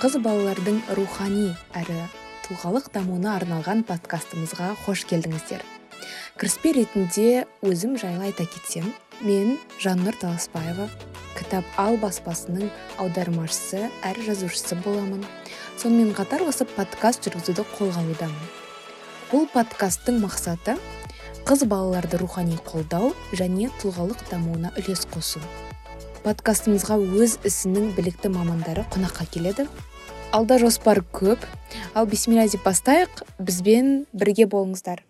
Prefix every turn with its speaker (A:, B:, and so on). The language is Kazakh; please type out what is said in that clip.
A: қыз балалардың рухани әрі тұлғалық дамуына арналған подкастымызға қош келдіңіздер. Кіріспе ретінде өзім жайлы айта кетсем мен жаннұр таласбаева кітап ал баспасының аудармашысы әрі жазушысы боламын. Сонымен қатар осы подкаст жүргізуді қолға алудамын. Бұл подкасттың мақсаты қыз балаларды рухани қолдау және тұлғалық дамуына үлес қосу. Подкастымызға өз ісінің білікті мамандары қонаққа келеді. Алда жоспар көп. Ал бисмилля деп бастайық бізбен бірге болыңыздар.